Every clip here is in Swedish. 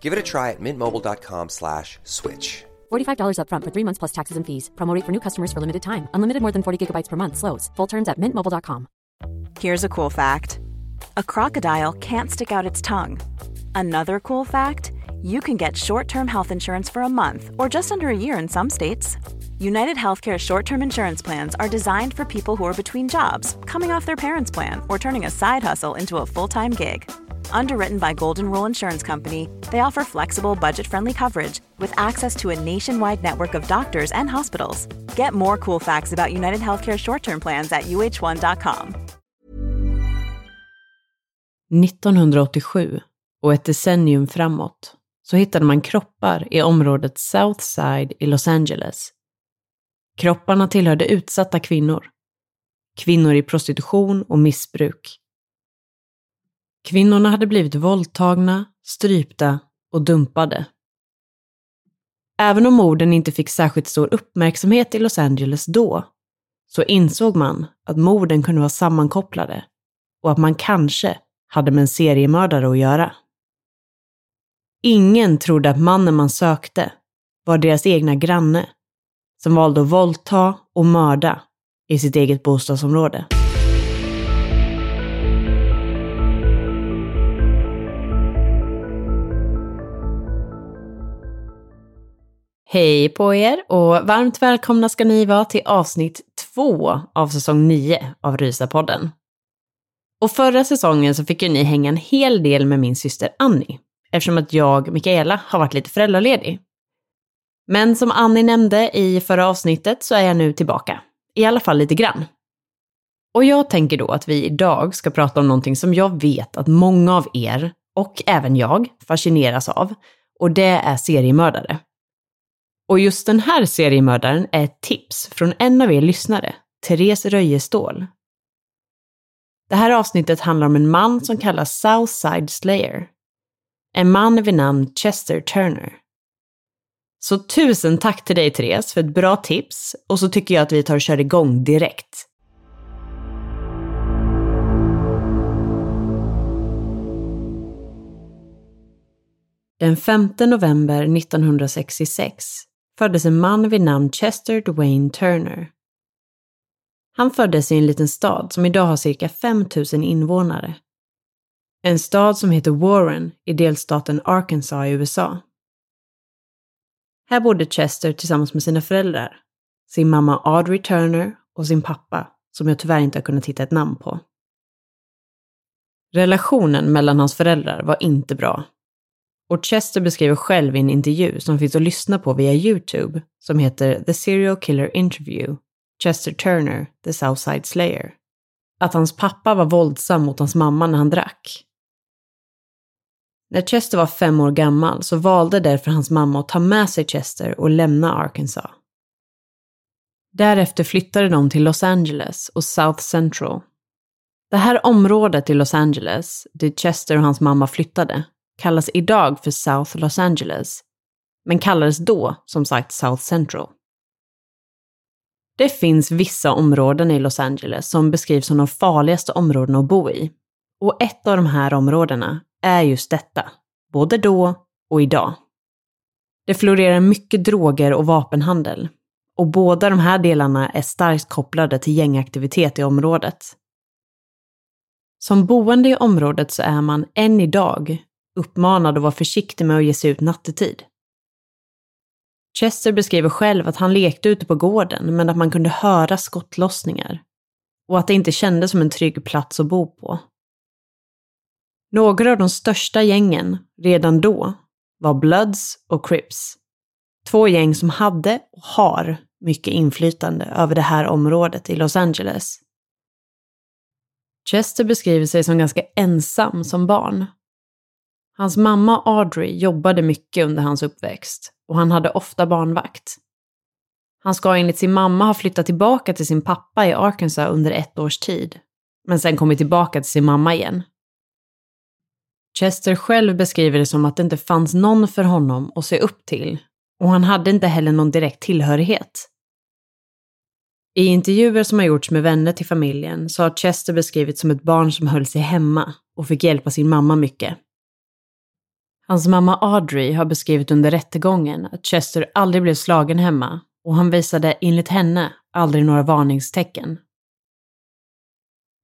Give it a try at mintmobile.com slash switch. $45 upfront for three months plus taxes and fees. Promote for new customers for limited time. Unlimited more than 40 gigabytes per month. Slows. Full terms at mintmobile.com. Here's a cool fact a crocodile can't stick out its tongue. Another cool fact you can get short term health insurance for a month or just under a year in some states. United Healthcare short term insurance plans are designed for people who are between jobs, coming off their parents' plan, or turning a side hustle into a full time gig. Underwritten by Golden Rule Insurance Company, they offer flexible, budget friendly coverage with access to a nationwide network of doctors and hospitals. Get more cool facts about United Healthcare short term plans at uh1.com. 1987 och ett decennium framåt så hittade man kroppar i området Southside i Los Angeles. Kropparna tillhörde utsatta kvinnor. Kvinnor i prostitution och missbruk. Kvinnorna hade blivit våldtagna, strypta och dumpade. Även om morden inte fick särskilt stor uppmärksamhet i Los Angeles då, så insåg man att morden kunde vara sammankopplade och att man kanske hade med en seriemördare att göra. Ingen trodde att mannen man sökte var deras egna granne som valde att våldta och mörda i sitt eget bostadsområde. Hej på er och varmt välkomna ska ni vara till avsnitt två av säsong 9 av Rysapodden. Och förra säsongen så fick ju ni hänga en hel del med min syster Annie, eftersom att jag, Mikaela, har varit lite föräldraledig. Men som Annie nämnde i förra avsnittet så är jag nu tillbaka, i alla fall lite grann. Och jag tänker då att vi idag ska prata om någonting som jag vet att många av er, och även jag, fascineras av, och det är seriemördare. Och just den här seriemördaren är ett tips från en av er lyssnare, Therese Röjestål. Det här avsnittet handlar om en man som kallas Southside Slayer. En man vid namn Chester Turner. Så tusen tack till dig Therese för ett bra tips och så tycker jag att vi tar och kör igång direkt. Den 5 november 1966 föddes en man vid namn Chester Dwayne Turner. Han föddes i en liten stad som idag har cirka 5000 invånare. En stad som heter Warren i delstaten Arkansas i USA. Här bodde Chester tillsammans med sina föräldrar, sin mamma Audrey Turner och sin pappa, som jag tyvärr inte har kunnat hitta ett namn på. Relationen mellan hans föräldrar var inte bra. Och Chester beskriver själv i en intervju som finns att lyssna på via YouTube, som heter The Serial Killer Interview, Chester Turner, The Southside Slayer, att hans pappa var våldsam mot hans mamma när han drack. När Chester var fem år gammal så valde därför hans mamma att ta med sig Chester och lämna Arkansas. Därefter flyttade de till Los Angeles och South Central. Det här området i Los Angeles, dit Chester och hans mamma flyttade, kallas idag för South Los Angeles, men kallades då som sagt South Central. Det finns vissa områden i Los Angeles som beskrivs som de farligaste områdena att bo i. Och ett av de här områdena är just detta, både då och idag. Det florerar mycket droger och vapenhandel. Och båda de här delarna är starkt kopplade till gängaktivitet i området. Som boende i området så är man än idag uppmanad att vara försiktig med att ge sig ut nattetid. Chester beskriver själv att han lekte ute på gården men att man kunde höra skottlossningar och att det inte kändes som en trygg plats att bo på. Några av de största gängen, redan då, var Bloods och Crips. Två gäng som hade och har mycket inflytande över det här området i Los Angeles. Chester beskriver sig som ganska ensam som barn. Hans mamma Audrey jobbade mycket under hans uppväxt och han hade ofta barnvakt. Han ska enligt sin mamma ha flyttat tillbaka till sin pappa i Arkansas under ett års tid, men sen kommit tillbaka till sin mamma igen. Chester själv beskriver det som att det inte fanns någon för honom att se upp till och han hade inte heller någon direkt tillhörighet. I intervjuer som har gjorts med vänner till familjen så har Chester beskrivits som ett barn som höll sig hemma och fick hjälpa sin mamma mycket. Hans mamma Audrey har beskrivit under rättegången att Chester aldrig blev slagen hemma och han visade enligt henne aldrig några varningstecken.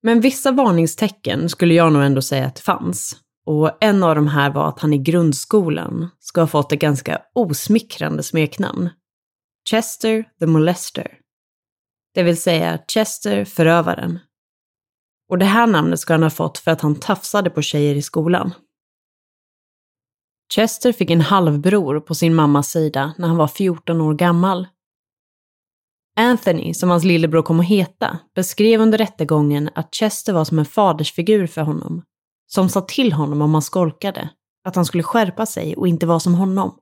Men vissa varningstecken skulle jag nog ändå säga att det fanns. Och en av de här var att han i grundskolan ska ha fått ett ganska osmickrande smeknamn. Chester the Molester. Det vill säga Chester förövaren. Och det här namnet ska han ha fått för att han tafsade på tjejer i skolan. Chester fick en halvbror på sin mammas sida när han var 14 år gammal. Anthony, som hans lillebror kom att heta, beskrev under rättegången att Chester var som en fadersfigur för honom, som sa till honom om han skolkade, att han skulle skärpa sig och inte vara som honom.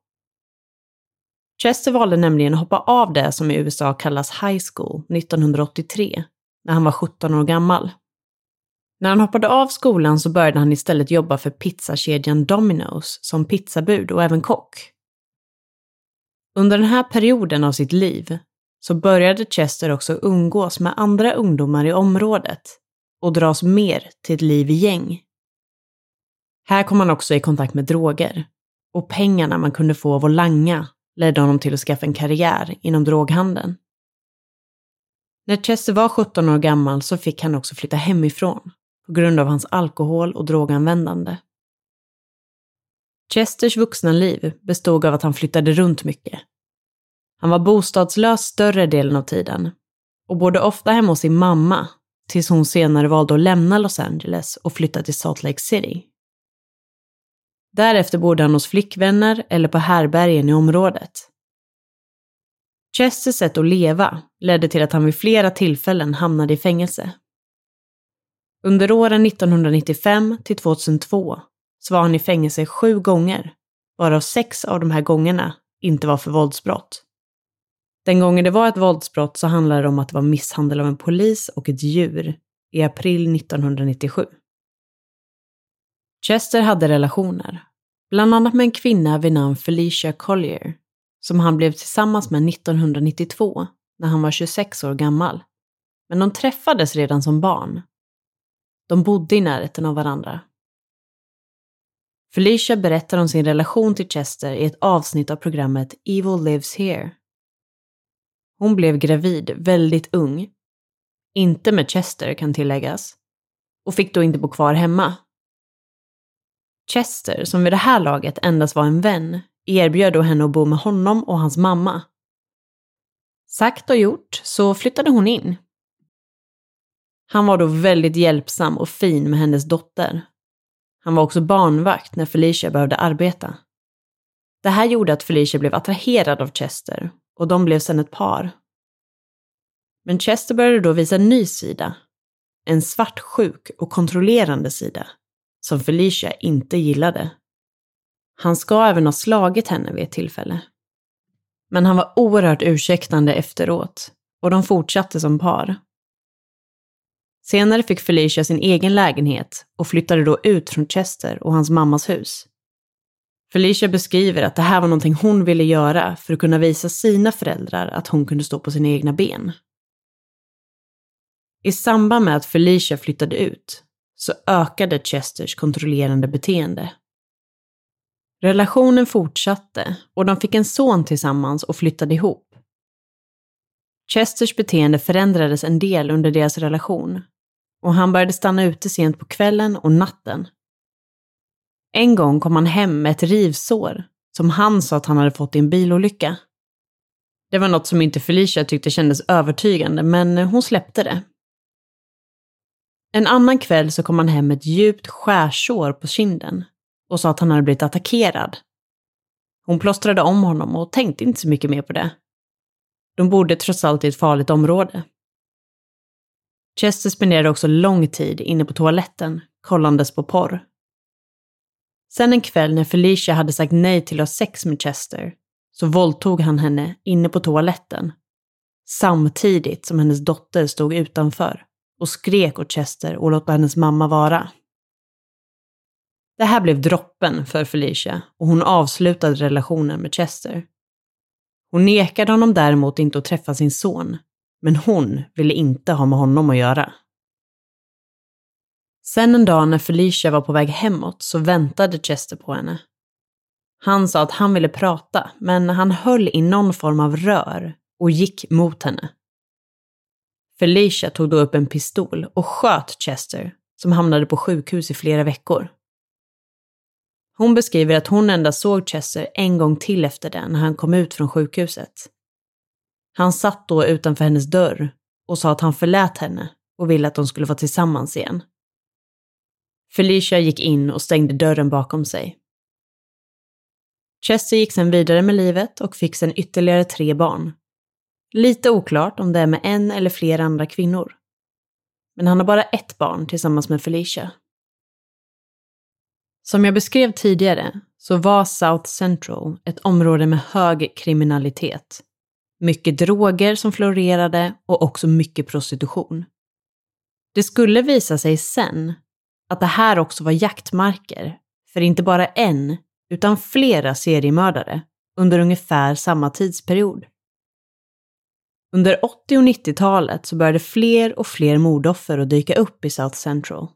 Chester valde nämligen att hoppa av det som i USA kallas high school 1983, när han var 17 år gammal. När han hoppade av skolan så började han istället jobba för pizzakedjan Domino's som pizzabud och även kock. Under den här perioden av sitt liv så började Chester också umgås med andra ungdomar i området och dras mer till ett liv i gäng. Här kom han också i kontakt med droger och pengarna man kunde få av att langa ledde honom till att skaffa en karriär inom droghandeln. När Chester var 17 år gammal så fick han också flytta hemifrån på grund av hans alkohol och droganvändande. Chesters vuxna liv bestod av att han flyttade runt mycket. Han var bostadslös större delen av tiden och bodde ofta hemma hos sin mamma tills hon senare valde att lämna Los Angeles och flytta till Salt Lake City. Därefter bodde han hos flickvänner eller på härbergen i området. Chesters sätt att leva ledde till att han vid flera tillfällen hamnade i fängelse. Under åren 1995 till 2002 så var han i fängelse sju gånger, varav sex av de här gångerna inte var för våldsbrott. Den gången det var ett våldsbrott så handlade det om att det var misshandel av en polis och ett djur i april 1997. Chester hade relationer, bland annat med en kvinna vid namn Felicia Collier, som han blev tillsammans med 1992 när han var 26 år gammal. Men de träffades redan som barn de bodde i närheten av varandra. Felicia berättar om sin relation till Chester i ett avsnitt av programmet Evil Lives Here. Hon blev gravid väldigt ung. Inte med Chester kan tilläggas. Och fick då inte bo kvar hemma. Chester, som vid det här laget endast var en vän, erbjöd då henne att bo med honom och hans mamma. Sagt och gjort så flyttade hon in han var då väldigt hjälpsam och fin med hennes dotter. Han var också barnvakt när Felicia behövde arbeta. Det här gjorde att Felicia blev attraherad av Chester och de blev sedan ett par. Men Chester började då visa en ny sida. En svartsjuk och kontrollerande sida som Felicia inte gillade. Han ska även ha slagit henne vid ett tillfälle. Men han var oerhört ursäktande efteråt och de fortsatte som par. Senare fick Felicia sin egen lägenhet och flyttade då ut från Chester och hans mammas hus. Felicia beskriver att det här var någonting hon ville göra för att kunna visa sina föräldrar att hon kunde stå på sina egna ben. I samband med att Felicia flyttade ut så ökade Chesters kontrollerande beteende. Relationen fortsatte och de fick en son tillsammans och flyttade ihop. Chesters beteende förändrades en del under deras relation och han började stanna ute sent på kvällen och natten. En gång kom han hem med ett rivsår som han sa att han hade fått i en bilolycka. Det var något som inte Felicia tyckte kändes övertygande, men hon släppte det. En annan kväll så kom han hem med ett djupt skärsår på kinden och sa att han hade blivit attackerad. Hon plåstrade om honom och tänkte inte så mycket mer på det. De bodde trots allt i ett farligt område. Chester spenderade också lång tid inne på toaletten, kollandes på porr. Sen en kväll när Felicia hade sagt nej till att ha sex med Chester så våldtog han henne inne på toaletten. Samtidigt som hennes dotter stod utanför och skrek åt Chester och låta hennes mamma vara. Det här blev droppen för Felicia och hon avslutade relationen med Chester. Hon nekade honom däremot inte att träffa sin son, men hon ville inte ha med honom att göra. Sen en dag när Felicia var på väg hemåt så väntade Chester på henne. Han sa att han ville prata, men han höll i någon form av rör och gick mot henne. Felicia tog då upp en pistol och sköt Chester, som hamnade på sjukhus i flera veckor. Hon beskriver att hon endast såg Chester en gång till efter det när han kom ut från sjukhuset. Han satt då utanför hennes dörr och sa att han förlät henne och ville att de skulle vara tillsammans igen. Felicia gick in och stängde dörren bakom sig. Chester gick sedan vidare med livet och fick sedan ytterligare tre barn. Lite oklart om det är med en eller flera andra kvinnor. Men han har bara ett barn tillsammans med Felicia. Som jag beskrev tidigare så var South Central ett område med hög kriminalitet. Mycket droger som florerade och också mycket prostitution. Det skulle visa sig sen att det här också var jaktmarker för inte bara en, utan flera seriemördare under ungefär samma tidsperiod. Under 80 och 90-talet så började fler och fler mordoffer att dyka upp i South Central.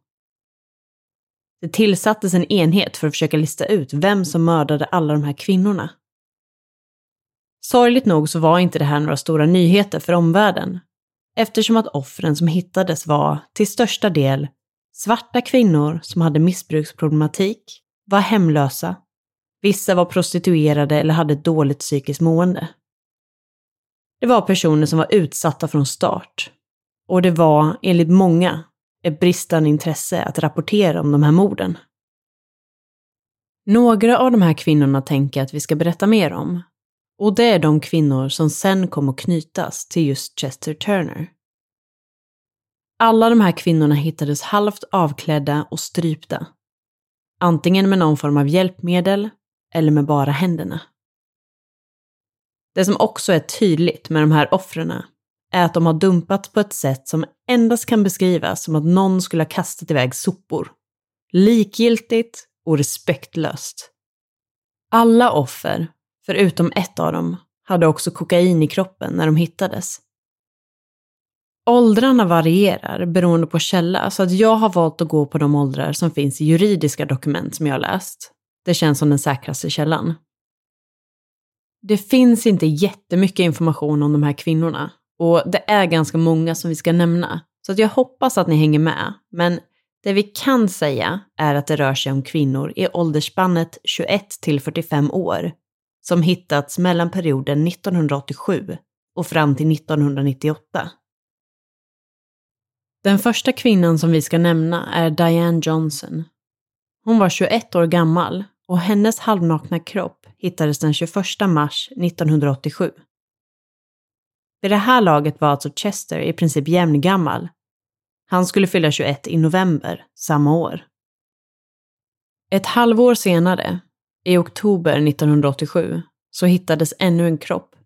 Det tillsattes en enhet för att försöka lista ut vem som mördade alla de här kvinnorna. Sorgligt nog så var inte det här några stora nyheter för omvärlden, eftersom att offren som hittades var, till största del, svarta kvinnor som hade missbruksproblematik, var hemlösa, vissa var prostituerade eller hade dåligt psykiskt mående. Det var personer som var utsatta från start. Och det var, enligt många, ett bristande intresse att rapportera om de här morden. Några av de här kvinnorna tänker jag att vi ska berätta mer om. Och det är de kvinnor som sen kom att knytas till just Chester Turner. Alla de här kvinnorna hittades halvt avklädda och strypta. Antingen med någon form av hjälpmedel eller med bara händerna. Det som också är tydligt med de här offren är att de har dumpats på ett sätt som endast kan beskrivas som att någon skulle ha kastat iväg sopor. Likgiltigt och respektlöst. Alla offer, förutom ett av dem, hade också kokain i kroppen när de hittades. Åldrarna varierar beroende på källa, så att jag har valt att gå på de åldrar som finns i juridiska dokument som jag har läst. Det känns som den säkraste källan. Det finns inte jättemycket information om de här kvinnorna och det är ganska många som vi ska nämna. Så att jag hoppas att ni hänger med. Men det vi kan säga är att det rör sig om kvinnor i åldersspannet 21 till 45 år som hittats mellan perioden 1987 och fram till 1998. Den första kvinnan som vi ska nämna är Diane Johnson. Hon var 21 år gammal och hennes halvnakna kropp hittades den 21 mars 1987. Vid det här laget var alltså Chester i princip jämngammal. Han skulle fylla 21 i november samma år. Ett halvår senare, i oktober 1987, så hittades ännu en kropp.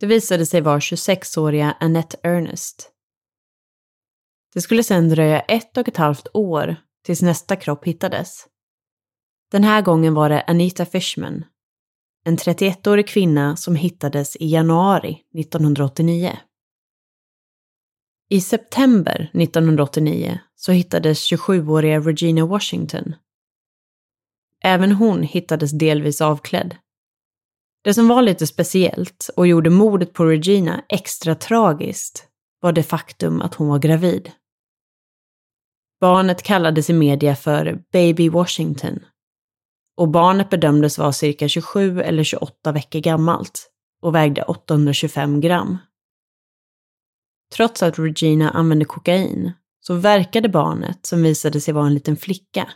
Det visade sig vara 26-åriga Annette Ernest. Det skulle sedan dröja ett och ett halvt år tills nästa kropp hittades. Den här gången var det Anita Fishman, en 31-årig kvinna som hittades i januari 1989. I september 1989 så hittades 27-åriga Regina Washington. Även hon hittades delvis avklädd. Det som var lite speciellt och gjorde mordet på Regina extra tragiskt var det faktum att hon var gravid. Barnet kallades i media för Baby Washington och barnet bedömdes vara cirka 27 eller 28 veckor gammalt och vägde 825 gram. Trots att Regina använde kokain så verkade barnet, som visade sig vara en liten flicka,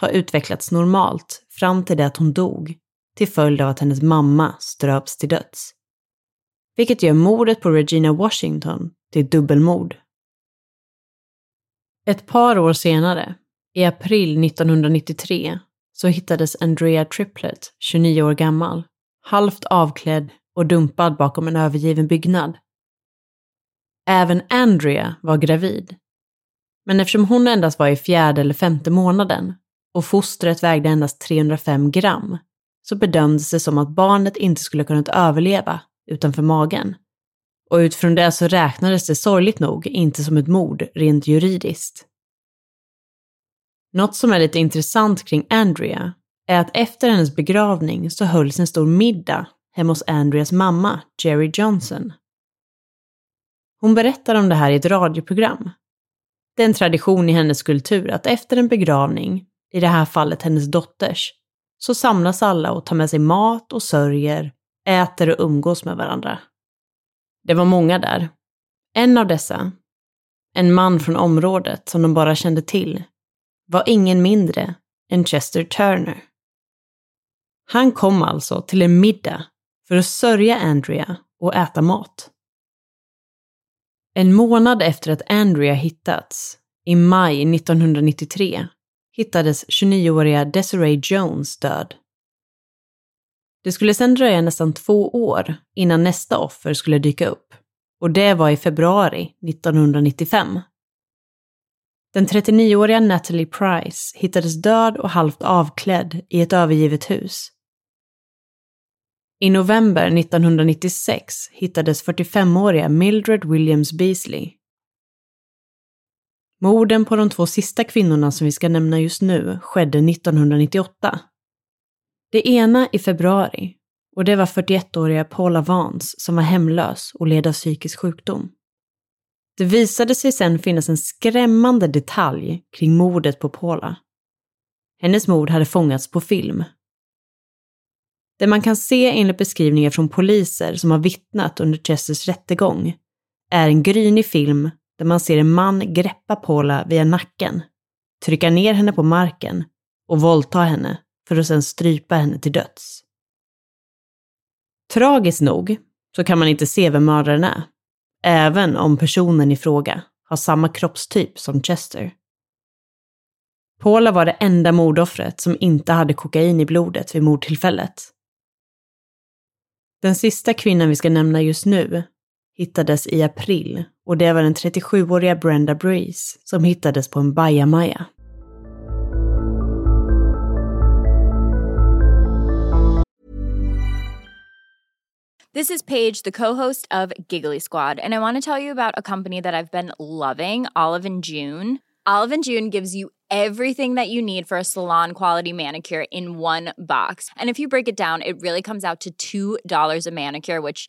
har utvecklats normalt fram till det att hon dog till följd av att hennes mamma ströps till döds. Vilket gör mordet på Regina Washington till dubbelmord. Ett par år senare, i april 1993, så hittades Andrea Triplett, 29 år gammal, halvt avklädd och dumpad bakom en övergiven byggnad. Även Andrea var gravid. Men eftersom hon endast var i fjärde eller femte månaden och fostret vägde endast 305 gram så bedömdes det som att barnet inte skulle kunnat överleva utanför magen. Och utifrån det så räknades det sorgligt nog inte som ett mord rent juridiskt. Något som är lite intressant kring Andrea är att efter hennes begravning så hölls en stor middag hemma hos Andreas mamma, Jerry Johnson. Hon berättar om det här i ett radioprogram. Det är en tradition i hennes kultur att efter en begravning, i det här fallet hennes dotters, så samlas alla och tar med sig mat och sörjer, äter och umgås med varandra. Det var många där. En av dessa, en man från området som de bara kände till, var ingen mindre än Chester Turner. Han kom alltså till en middag för att sörja Andrea och äta mat. En månad efter att Andrea hittats, i maj 1993, hittades 29-åriga Desiree Jones död. Det skulle sedan dröja nästan två år innan nästa offer skulle dyka upp och det var i februari 1995. Den 39-åriga Natalie Price hittades död och halvt avklädd i ett övergivet hus. I november 1996 hittades 45-åriga Mildred Williams Beasley. Morden på de två sista kvinnorna som vi ska nämna just nu skedde 1998. Det ena i februari och det var 41-åriga Paula Vance som var hemlös och led av psykisk sjukdom. Det visade sig sen finnas en skrämmande detalj kring mordet på Paula. Hennes mord hade fångats på film. Det man kan se enligt beskrivningar från poliser som har vittnat under Chesters rättegång är en grynig film där man ser en man greppa Paula via nacken, trycka ner henne på marken och våldta henne för att sedan strypa henne till döds. Tragiskt nog så kan man inte se vem mördaren är även om personen i fråga har samma kroppstyp som Chester. Paula var det enda mordoffret som inte hade kokain i blodet vid mordtillfället. Den sista kvinnan vi ska nämna just nu hittades i april och det var den 37-åriga Brenda Breeze som hittades på en bajamaja. This is Paige, the co-host of Giggly Squad, and I want to tell you about a company that I've been loving, Olive and June. Olive and June gives you everything that you need for a salon quality manicure in one box. And if you break it down, it really comes out to $2 a manicure, which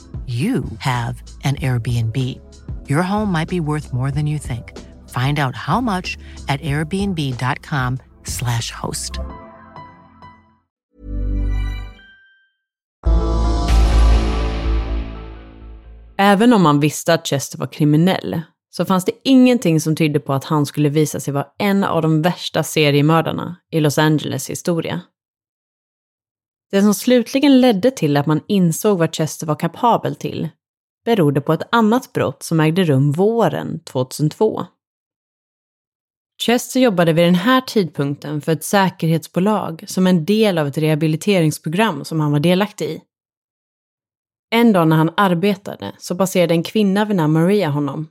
you have an Airbnb. Your home might be worth more than you think. Find out how much at airbnb.com slash host. Även om man visste att Chester var kriminell så fanns det ingenting som tydde på att han skulle visa sig vara en av de värsta seriemördarna i Los Angeles historia. Det som slutligen ledde till att man insåg vad Chester var kapabel till berodde på ett annat brott som ägde rum våren 2002. Chester jobbade vid den här tidpunkten för ett säkerhetsbolag som en del av ett rehabiliteringsprogram som han var delaktig i. En dag när han arbetade så passerade en kvinna vid namn Maria honom.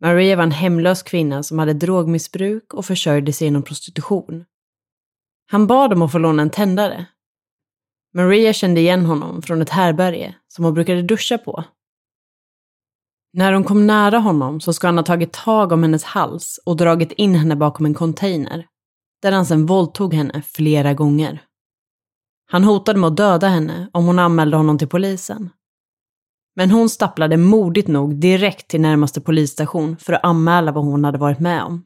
Maria var en hemlös kvinna som hade drogmissbruk och försörjde sig genom prostitution. Han bad om att få låna en tändare. Maria kände igen honom från ett härberge som hon brukade duscha på. När hon kom nära honom så ska han ha tagit tag om hennes hals och dragit in henne bakom en container, där han sedan våldtog henne flera gånger. Han hotade med att döda henne om hon anmälde honom till polisen. Men hon stapplade modigt nog direkt till närmaste polisstation för att anmäla vad hon hade varit med om.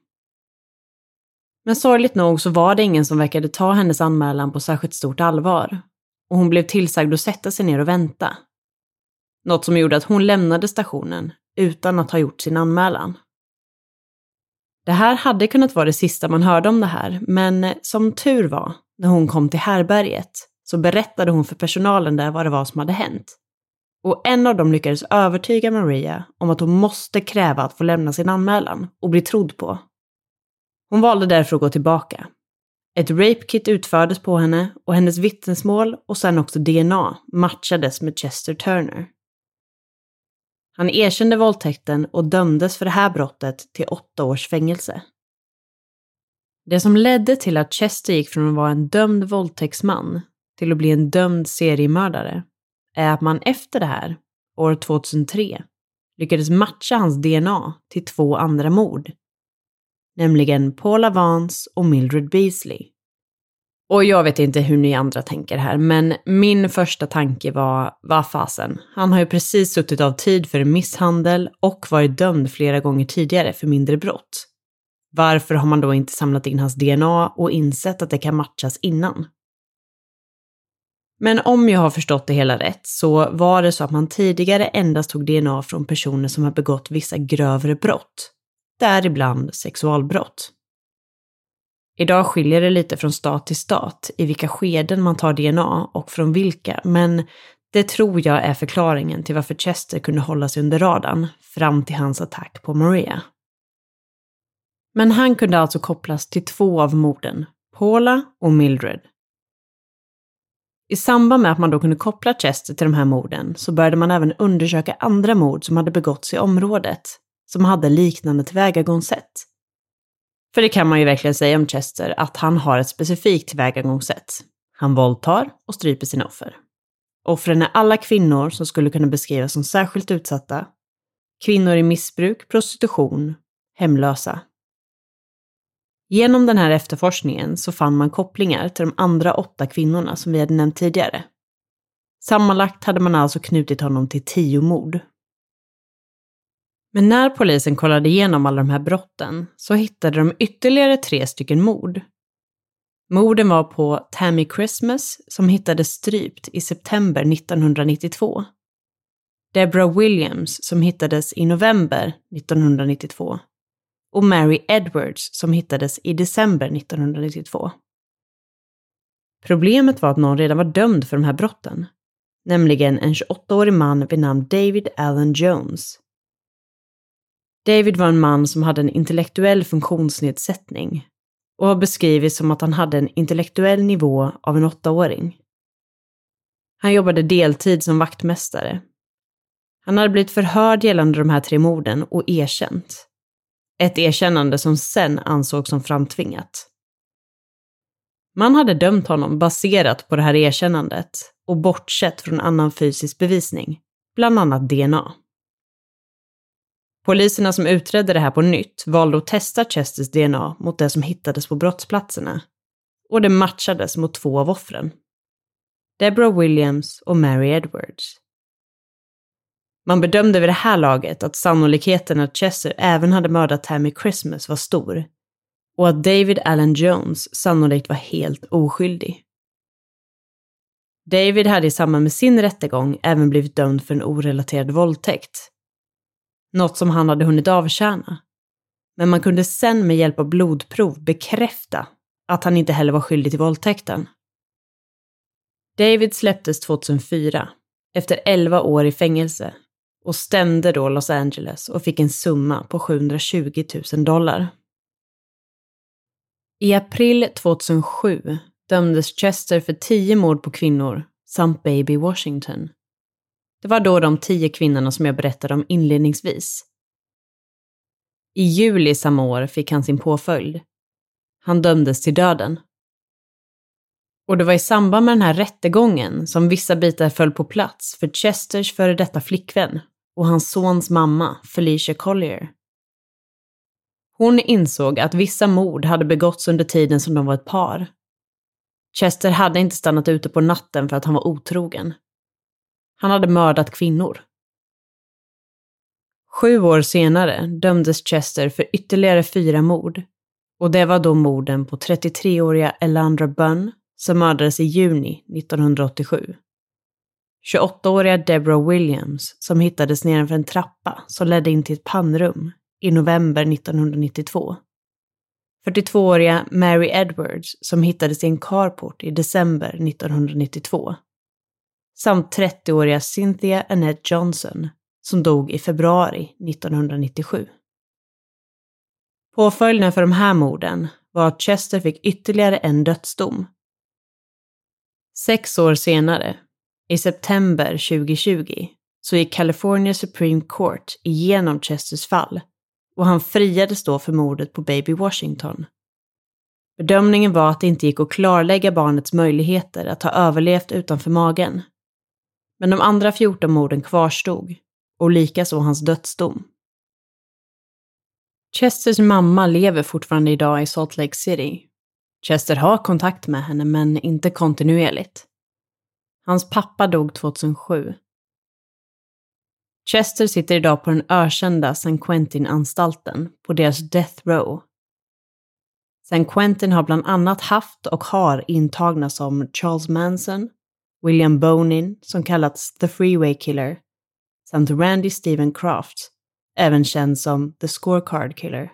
Men sorgligt nog så var det ingen som verkade ta hennes anmälan på särskilt stort allvar och hon blev tillsagd att sätta sig ner och vänta. Något som gjorde att hon lämnade stationen utan att ha gjort sin anmälan. Det här hade kunnat vara det sista man hörde om det här, men som tur var, när hon kom till härberget, så berättade hon för personalen där vad det var som hade hänt. Och en av dem lyckades övertyga Maria om att hon måste kräva att få lämna sin anmälan och bli trodd på. Hon valde därför att gå tillbaka. Ett rape-kit utfördes på henne och hennes vittnesmål och sen också DNA matchades med Chester Turner. Han erkände våldtäkten och dömdes för det här brottet till åtta års fängelse. Det som ledde till att Chester gick från att vara en dömd våldtäktsman till att bli en dömd seriemördare är att man efter det här, år 2003, lyckades matcha hans DNA till två andra mord. Nämligen Paula Vance och Mildred Beasley. Och jag vet inte hur ni andra tänker här, men min första tanke var, vad fasen, han har ju precis suttit av tid för misshandel och varit dömd flera gånger tidigare för mindre brott. Varför har man då inte samlat in hans DNA och insett att det kan matchas innan? Men om jag har förstått det hela rätt så var det så att man tidigare endast tog DNA från personer som har begått vissa grövre brott, däribland sexualbrott. Idag skiljer det lite från stat till stat i vilka skeden man tar DNA och från vilka, men det tror jag är förklaringen till varför Chester kunde hålla sig under radarn fram till hans attack på Maria. Men han kunde alltså kopplas till två av morden, Paula och Mildred. I samband med att man då kunde koppla Chester till de här morden så började man även undersöka andra mord som hade begåtts i området, som hade liknande tillvägagångssätt. För det kan man ju verkligen säga om Chester, att han har ett specifikt tillvägagångssätt. Han våldtar och stryper sina offer. Offren är alla kvinnor som skulle kunna beskrivas som särskilt utsatta, kvinnor i missbruk, prostitution, hemlösa. Genom den här efterforskningen så fann man kopplingar till de andra åtta kvinnorna som vi hade nämnt tidigare. Sammanlagt hade man alltså knutit honom till tio mord. Men när polisen kollade igenom alla de här brotten så hittade de ytterligare tre stycken mord. Morden var på Tammy Christmas som hittades strypt i september 1992. Deborah Williams som hittades i november 1992 och Mary Edwards som hittades i december 1992. Problemet var att någon redan var dömd för de här brotten, nämligen en 28-årig man vid namn David Allen Jones David var en man som hade en intellektuell funktionsnedsättning och har beskrivits som att han hade en intellektuell nivå av en åttaåring. Han jobbade deltid som vaktmästare. Han hade blivit förhörd gällande de här tre morden och erkänt. Ett erkännande som sen ansågs som framtvingat. Man hade dömt honom baserat på det här erkännandet och bortsett från annan fysisk bevisning, bland annat DNA. Poliserna som utredde det här på nytt valde att testa Chesters DNA mot det som hittades på brottsplatserna. Och det matchades mot två av offren. Deborah Williams och Mary Edwards. Man bedömde vid det här laget att sannolikheten att Chester även hade mördat Tammy Christmas var stor och att David Allen Jones sannolikt var helt oskyldig. David hade i samband med sin rättegång även blivit dömd för en orelaterad våldtäkt. Något som han hade hunnit avtjäna. Men man kunde sen med hjälp av blodprov bekräfta att han inte heller var skyldig till våldtäkten. David släpptes 2004, efter 11 år i fängelse, och stämde då Los Angeles och fick en summa på 720 000 dollar. I april 2007 dömdes Chester för tio mord på kvinnor samt Baby Washington. Det var då de tio kvinnorna som jag berättade om inledningsvis. I juli samma år fick han sin påföljd. Han dömdes till döden. Och det var i samband med den här rättegången som vissa bitar föll på plats för Chesters före detta flickvän och hans sons mamma, Felicia Collier. Hon insåg att vissa mord hade begåtts under tiden som de var ett par. Chester hade inte stannat ute på natten för att han var otrogen. Han hade mördat kvinnor. Sju år senare dömdes Chester för ytterligare fyra mord. Och det var då morden på 33-åriga Elandra Bunn, som mördades i juni 1987. 28-åriga Deborah Williams, som hittades nedanför en trappa som ledde in till ett pannrum i november 1992. 42-åriga Mary Edwards som hittades i en carport i december 1992. Samt 30-åriga Cynthia Annette Johnson som dog i februari 1997. Påföljden för de här morden var att Chester fick ytterligare en dödsdom. Sex år senare, i september 2020, så gick California Supreme Court igenom Chesters fall och han friades då för mordet på Baby Washington. Bedömningen var att det inte gick att klarlägga barnets möjligheter att ha överlevt utanför magen. Men de andra 14 morden kvarstod, och likaså hans dödsdom. Chesters mamma lever fortfarande idag i Salt Lake City. Chester har kontakt med henne, men inte kontinuerligt. Hans pappa dog 2007 Chester sitter idag på den ökända San Quentin-anstalten på deras Death Row. San Quentin har bland annat haft och har intagna som Charles Manson, William Bonin, som kallats The Freeway Killer, samt Randy Steven Kraft, även känd som The Scorecard Killer.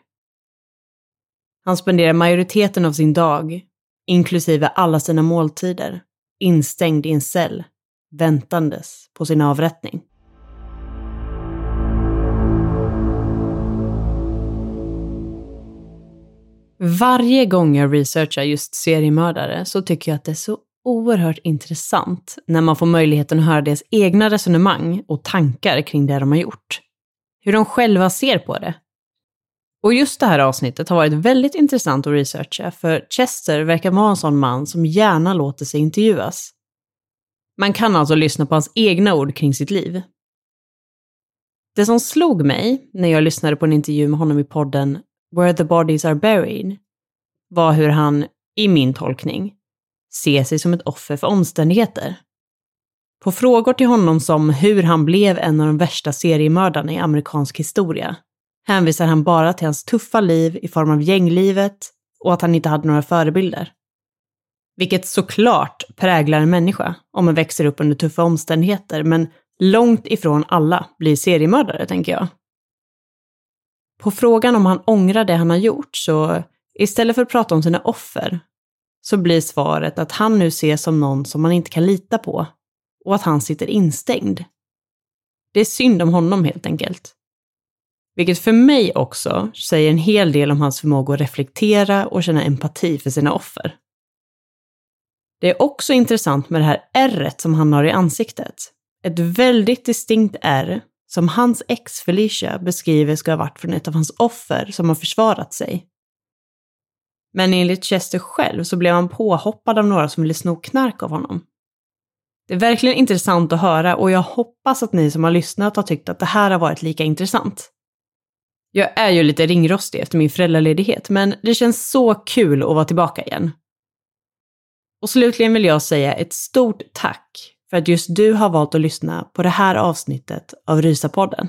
Han spenderar majoriteten av sin dag, inklusive alla sina måltider, instängd i en cell, väntandes på sin avrättning. Varje gång jag researchar just seriemördare så tycker jag att det är så oerhört intressant när man får möjligheten att höra deras egna resonemang och tankar kring det de har gjort. Hur de själva ser på det. Och just det här avsnittet har varit väldigt intressant att researcha för Chester verkar vara en sån man som gärna låter sig intervjuas. Man kan alltså lyssna på hans egna ord kring sitt liv. Det som slog mig när jag lyssnade på en intervju med honom i podden Where the Bodies Are Buried var hur han, i min tolkning, se sig som ett offer för omständigheter. På frågor till honom som hur han blev en av de värsta seriemördarna i amerikansk historia hänvisar han bara till hans tuffa liv i form av gänglivet och att han inte hade några förebilder. Vilket såklart präglar en människa om man växer upp under tuffa omständigheter, men långt ifrån alla blir seriemördare, tänker jag. På frågan om han ångrar det han har gjort så istället för att prata om sina offer så blir svaret att han nu ses som någon som man inte kan lita på och att han sitter instängd. Det är synd om honom helt enkelt. Vilket för mig också säger en hel del om hans förmåga att reflektera och känna empati för sina offer. Det är också intressant med det här ärret som han har i ansiktet. Ett väldigt distinkt ärr som hans ex Felicia beskriver ska ha varit från ett av hans offer som har försvarat sig. Men enligt Chester själv så blev han påhoppad av några som ville sno knark av honom. Det är verkligen intressant att höra och jag hoppas att ni som har lyssnat har tyckt att det här har varit lika intressant. Jag är ju lite ringrostig efter min föräldraledighet, men det känns så kul att vara tillbaka igen. Och slutligen vill jag säga ett stort tack för att just du har valt att lyssna på det här avsnittet av Rysapodden.